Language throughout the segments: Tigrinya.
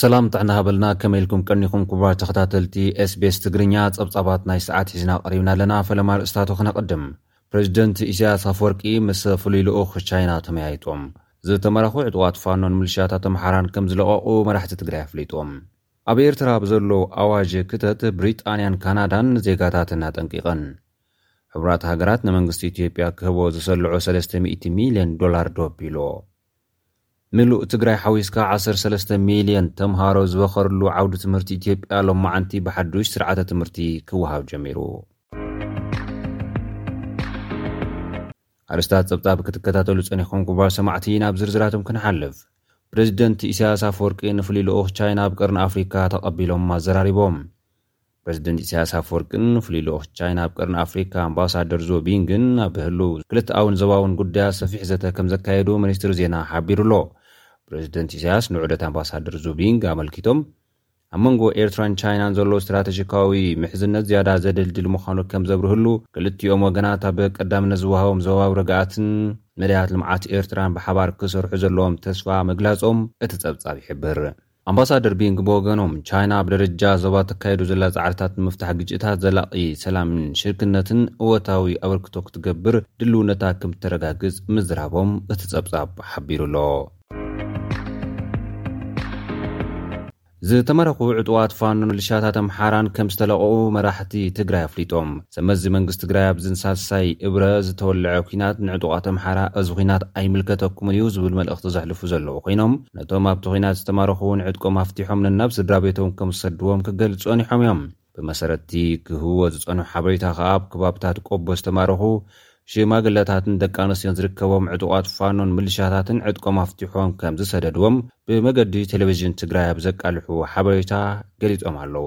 ሰላም ጥዕና ሃበልና ከመይ ኢልኩም ቀኒኹም ክቡራት ተኸታተልቲ ስቤስ ትግርኛ ጸብጻባት ናይ ሰዓት ሒዝና ቀሪብና ኣለና ፈለማ ርእስታቱ ክነቕድም ፕረዚደንት ኢሳያስ ኣፍወርቂ ምስ ፍሉይ ልኡኽ ቻይና ተመያይጦም። ዝተማረኹ ዕጡቓት ፋኖን ምልሻታት ኣምሓራን ከምዝለቐቑ መራሕቲ ትግራይ ኣፍሊጦም። ኣብ ኤርትራ ብዘሎ ኣዋጅ ክተት ብሪጣንያን ካናዳን ንዜጋታተን ኣጠንቂቐን። ሕቡራት ሃገራት ንመንግስቲ ኢትዮጵያ ክህቦ ዝሰልዖ ሰለስተ ሚእቲ ሚልዮን ዶላር ዶብ ቢሉ። ምሉእ ትግራይ ሓዊስካ ዓሰርተ ሰለስተ ሚልየን ተምሃሮ ዝበኸርሉ ዓውዲ ትምህርቲ ኢትዮጵያ ሎማዓንቲ ብሓዱሽ ስርዓተ ትምህርቲ ክወሃብ ጀሚሩ። ኣርእስታት ጸብጻብ ክትከታተሉ ጸኒሕኩም ክቡራት ሰማዕቲ ናብ ዝርዝራቶም ክንሓልፍ። ፕረዚደንት ኢሳያስ ኣፈወርቂ ንፍሉይ ልኡኽ ቻይና ኣብ ቀርኒ ኣፍሪካ ተቐቢሎም ኣዘራሪቦም። ፕረዚደንት ኢሳያስ ኣፍወርቅን ፍሉይ ልኡኽ ቻይና ኣብ ቀርኒ ኣፍሪካ ኣምባሳደር ዞ ቢንግን ኣብ ህሉው ክልተኣውን ዞባውን ጉዳያት ሰፊሕ ዘተ ከምዘካየዱ ሚኒስትሪ ዜና ሓቢሩ'ሎ። ፕረዚደንት ኢሳያስ ንዑደት ኣምባሳደር ዞ ቢንግ ኣመልኪቶም ኣብ መንጎ ኤርትራን ቻይናን ዘሎ ስትራተጂካዊ ምሕዝነት ዝያዳ ዘደልድል ምዃኑ ከምዘብርህሉ ክልቲኦም ወገናት ኣብ ቀዳምነት ዝወሃቦም ዞባዊ ርግኣትን መዳያት ልምዓት ኤርትራን ብሓባር ክሰርሑ ዘለዎም ተስፋ ምግላጾም እቲ ጸብጻብ ይሕብር። ኣምባሳደር ቢንግ ብወገኖም፣ ቻይና ኣብ ደረጃ ዞባ ተካይዶ ዘላ ጻዕርታት ንምፍታሕ ግጭታት ዘላቒ ሰላምን ሽርክነትን እወታዊ ኣበርክቶ ክትገብር ድልውነታ ከምተረጋግጽ ምዝራቦም እቲ ጸብጻብ ሓቢሩ ኣሎ። ዝተማረኹ ዕጡቓት ፋኖን ምልሻታት ኣምሓራን ከምዝተለቐቑ መራሕቲ ትግራይ ኣፍሊጦም። ሰብመዚ መንግስቲ ትግራይ ኣብዚ ንሳልሳይ እብረ ዝተወለዐ ኲናት ንዕጡቓት ኣምሓራ እዚ ዂናት ኣይምልከተኩምን እዩ ዝብል መልእኽቲ ዘሕልፉ ዘለዉ ኮይኖም፣ ነቶም ኣብቲ ኲናት ዝተማረኹ'ውን ዕጥቆም ኣፍቲሖም ነናብ ስድራቤቶም ከም ዝሰድዎም ክገልጹ ጸኒሖም እዮም። ብመሰረት'ቲ ክህብዎ ዝጸንሑ ሓበሬታ ከኣ ኣብ ከባብታት ቆቦ ዝተማረኹ ሽማግለታትን ደቂ ኣንስትዮን ዝርከቦም ዕጡቓት ፋኖን ምልሻታትን ዕጥቆም ኣፍቲሖም ከም ዝሰደድዎም ብመገዲ ቴሌቪዥን ትግራይ ኣብ ዘቃልሕዎ ሓበሬታ ገሊጾም ኣለዉ።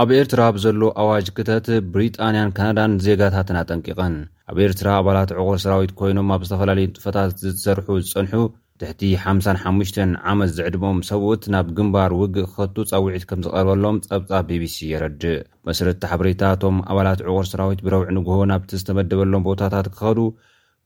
ኣብ ኤርትራ ብዘሎ ኣዋጅ ክተት ብሪጣንያን ካናዳን ዜጋታተን ኣጠንቂቐን። ኣብ ኤርትራ ኣባላት ዕቑር ሰራዊት ኮይኖም ኣብ ዝተፈላለዩ ንጥፈታት ዝትሰርሑ ዝጸንሑ ትሕቲ ሓምሳን ሓሙሽተን ዓመት ዝዕድመኦም ሰብኡት ናብ ግንባር ውግእ ክኸቱ ጻውዒት ከምዝቐርበሎም ጸብጻብ ቢቢሲ የረድእ። ብመሰረት'ቲ ሓበሬታ እቶም ኣባላት ዕቑር ሰራዊት ብረቡዕ ንግሆ ናብቲ ዝተመደበሎም ቦታታት ክኸዱ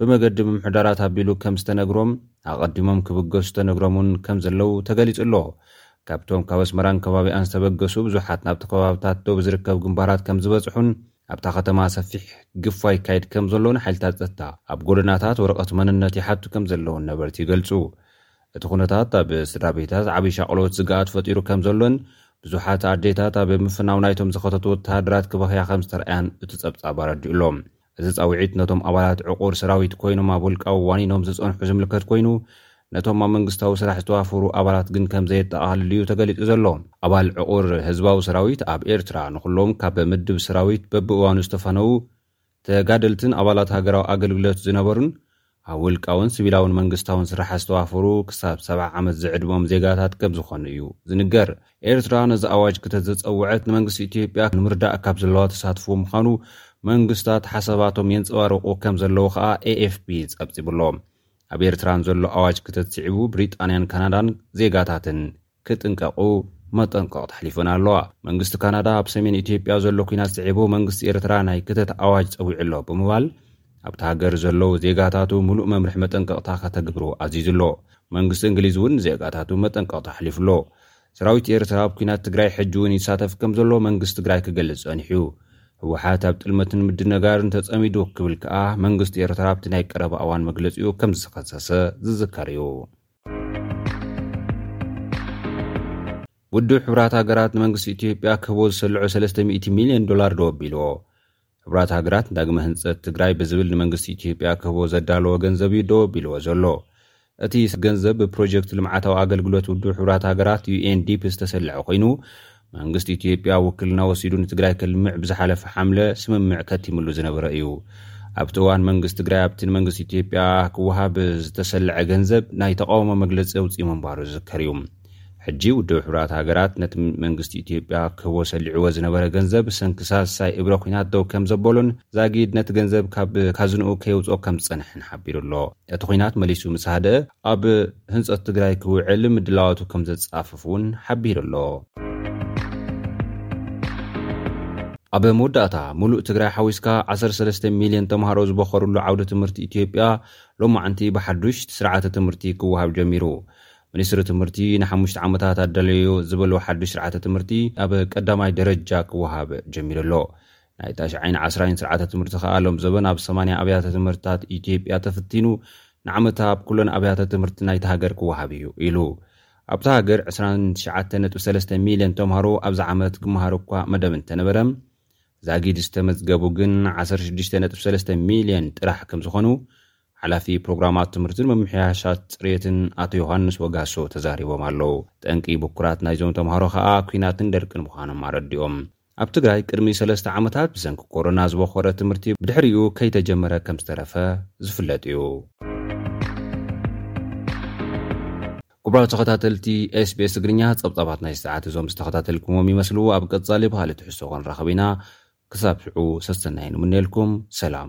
ብመገዲ ምምሕዳራት ኣቢሉ ከም ዝተነግሮም ኣቐዲሞም ክብገሱ ተነግሮም እውን ከም ዘለዉ ተገሊጹ ኣሎ። ካብቶም ካብ ኣስመራን ከባቢኣን ዝተበገሱ ብዙሓት ናብቲ ከባብታት ዶብ ዝርከብ ግንባራት ከም ዝበጽሑን ኣብታ ከተማ ሰፊሕ ግፋ ይካየድ ከም ዘሎን ሓይልታት ጸጥታ ኣብ ጎደናታት ወረቐት መንነት ይሓቱ ከም ዘለዉን ነበርቲ ይገልጹ። እቲ ኩነታት ኣብ ስድራቤታት ዓቢ ሻቕሎት ስግኣት ፈጢሩ ከም ዘሎን ብዙሓት ኣዴታት ኣብ ምፍናው ናይቶም ዝኸተቱ ወተሃደራት ክበኽያ ከም ዝተርኣያን እቲ ጸብጻብ ኣረዲኡ ኣሎ። እዚ ጻውዒት ነቶም ኣባላት ዕቑር ሰራዊት ኮይኖም ኣብ ውልቃዊ ዋኒኖም ዝጸንሑ ዝምልከት ኮይኑ፣ ነቶም ኣብ መንግስታዊ ስራሕ ዝተዋፈሩ ኣባላት ግን ከም ዘየጠቓልል'ዩ ተገሊጹ ዘሎ። ኣባል ዕቑር ህዝባዊ ሰራዊት ኣብ ኤርትራ፣ ንኹሎም ካብ ምድብ ሰራዊት በብእዋኑ ዝተፈነዉ ተጋደልትን ኣባላት ሃገራዊ ኣገልግሎት ዝነበሩን፣ ኣብ ውልቃውን ስቪላውን መንግስታውን ስራሕ ዝተዋፈሩ ክሳብ ሰብዓ ዓመት ዝዕድመኦም ዜጋታት ከም ዝኾኑ እዩ ዝንገር። ኤርትራ ነዚ ኣዋጅ ክተዘጸወዐት ንመንግስቲ ኢትዮጵያ ንምርዳእ ካብ ዘለዋ ተሳትፎ ምዃኑ መንግስታት ሓሳባቶም የንጸባርቑ ከም ዘለዉ ከኣ ኤኤፍፒ ጸብጺቡ'ሎ። ኣብ ኤርትራ ንዘሎ ኣዋጅ ክተት ስዒቡ ብሪጣንያን ካናዳን ዜጋታትን ክጥንቀቑ መጠንቀቕታ ኣሕሊፈን ኣለዋ። መንግስቲ ካናዳ ኣብ ሰሜን ኢትዮጵያ ዘሎ ኲናት ስዒቡ መንግስቲ ኤርትራ ናይ ክተት ኣዋጅ ጸዊዑ ኣሎ ብምባል ኣብቲ ሃገር ዘለዉ ዜጋታቱ ምሉእ መምርሒ መጠንቀቕታ ከተግብሩ ኣዚዙ ኣሎ። መንግስቲ እንግሊዝ እውን ንዜጋታቱ መጠንቀቕታ ኣሕሊፉ ኣሎ። ሰራዊት ኤርትራ ኣብ ኲናት ትግራይ ሕጂ እውን ይሳተፍ ከም ዘሎ መንግስቲ ትግራይ ክገልጽ ጸኒሑ እዩ። ህወሓት ኣብ ጥልመትን ምድንጋርን ተጸሚዱ ክብል ከኣ መንግስቲ ኤርትራ ኣብቲ ናይ ቀረባ እዋን መግለጺኡ ከም ዝኸሰሰ ዝዝከር እዩ። ውድብ ሕብራት ሃገራት ንመንግስቲ ኢትዮጵያ ክህቦ ዝሰልዖ 300 ሚልዮን ዶላር ደው ኣቢልዎ ሕብራት ሃገራት ዳግመ ህንፀት ትግራይ ብዝብል ንመንግስቲ ኢትዮጵያ ክህቦ ዘዳለዎ ገንዘብ እዩ ደው ኣቢልዎ ዘሎ እቲ ገንዘብ ብፕሮጀክት ልምዓታዊ ኣገልግሎት ውድብ ሕብራት ሃገራት ዩኤንዲፒ ዝተሰልዐ ኮይኑ መንግስቲ ኢትዮጵያ ውክልና ወሲዱ ንትግራይ ከልምዕ ብዝሓለፈ ሓምለ ስምምዕ ከቲምሉ ዝነበረ እዩ። ኣብቲ እዋን መንግስቲ ትግራይ ኣብቲ ንመንግስቲ ኢትዮጵያ ክወሃብ ዝተሰለዐ ገንዘብ ናይ ተቓውሞ መግለፂ ኣውፂኡ ምንባሩ ዝዝከር እዩ። ሕጂ ውድብ ሕቡራት ሃገራት ነቲ መንግስቲ ኢትዮጵያ ክህቦ ሰሊዕዎ ዝነበረ ገንዘብ ብሰንኪ ሳልሳይ እብረ ኲናት ደው ከምዘበሎን ዛጊድ ነቲ ገንዘብ ካብ ካዝንኡ ከየውፅኦ ከምዝፀንሐን ሓቢሩ ኣሎ። እቲ ኹናት መሊሱ ምስ ሃደእ ኣብ ህንፀት ትግራይ ክውዕል ምድላዋቱ ከም ዘፃፍፍ እውን ሓቢሩ ኣሎ። ኣብ መወዳእታ ሙሉእ ትግራይ ሓዊስካ ዓሰርተ ሰለስተ ሚልዮን ተምሃሮ ዝበኸርሉ ዓውደ ትምህርቲ ኢትዮጵያ ሎማዕንቲ ብሓዱሽ ስርዓተ ትምህርቲ ክወሃብ ጀሚሩ። ሚኒስትሪ ትምህርቲ ንሓሙሽተ ዓመታት ኣዳለዮ ዝበሎ ሓዱሽ ስርዓተ ትምህርቲ ኣብ ቀዳማይ ደረጃ ክወሃብ ጀሚሩ ኣሎ። ናይ ታሽዓይን ዓስራይን ስርዓተ ትምህርቲ ከኣ ሎም ዘበን ኣብ ሰማንያ ኣብያተ ትምህርትታት ኢትዮጵያ ተፍቲኑ ንዓመታ ኣብ ኩለን ኣብያተ ትምህርቲ ናይቲ ሃገር ክወሃብ እዩ ኢሉ። ኣብታ ሃገር ዕስራን ትሽዓተ ነጥቢ ሰለስተ ሚልዮን ተምሃሮ ኣብዚ ዓመት ክመሃሩ እኳ መደብ እንተነበረ ዛጊድ ዝተመዝገቡ ግን ዓሰርተ ሽዱሽተ ነጥቢ ሰለስተ ሚልዮን ጥራሕ ከም ዝኾኑ ሓላፊ ፕሮግራማት ትምህርትን ምምሕያሻት ፅሬትን ኣቶ ዮሃንስ ወጋሶ ተዛሪቦም ኣለዉ። ጠንቂ ብኩራት ናይዞም ተምሃሮ ከኣ ኩናትን ደርቅን ምዃኖም ኣረዲኦም። ኣብ ትግራይ ቅድሚ ሰለስተ ዓመታት ብሰንኪ ኮሮና ዝቦኾረ ትምህርቲ ብድሕሪኡ ከይተጀመረ ከምዝተረፈ ዝፍለጥ እዩ። ክቡራት ተኸታተልቲ SBS ትግርኛ ጸብጻባት ናይዚ ሰዓት እዞም ዝተኸታተልኩምዎም ይመስሉ። ኣብ ቀጻሊ ብኻልእ ትሕዝቶ ክንራኸብ ኢና። ክሳብ ሽዑ ሰሰናዩ ንምነየልኩም። ሰላም።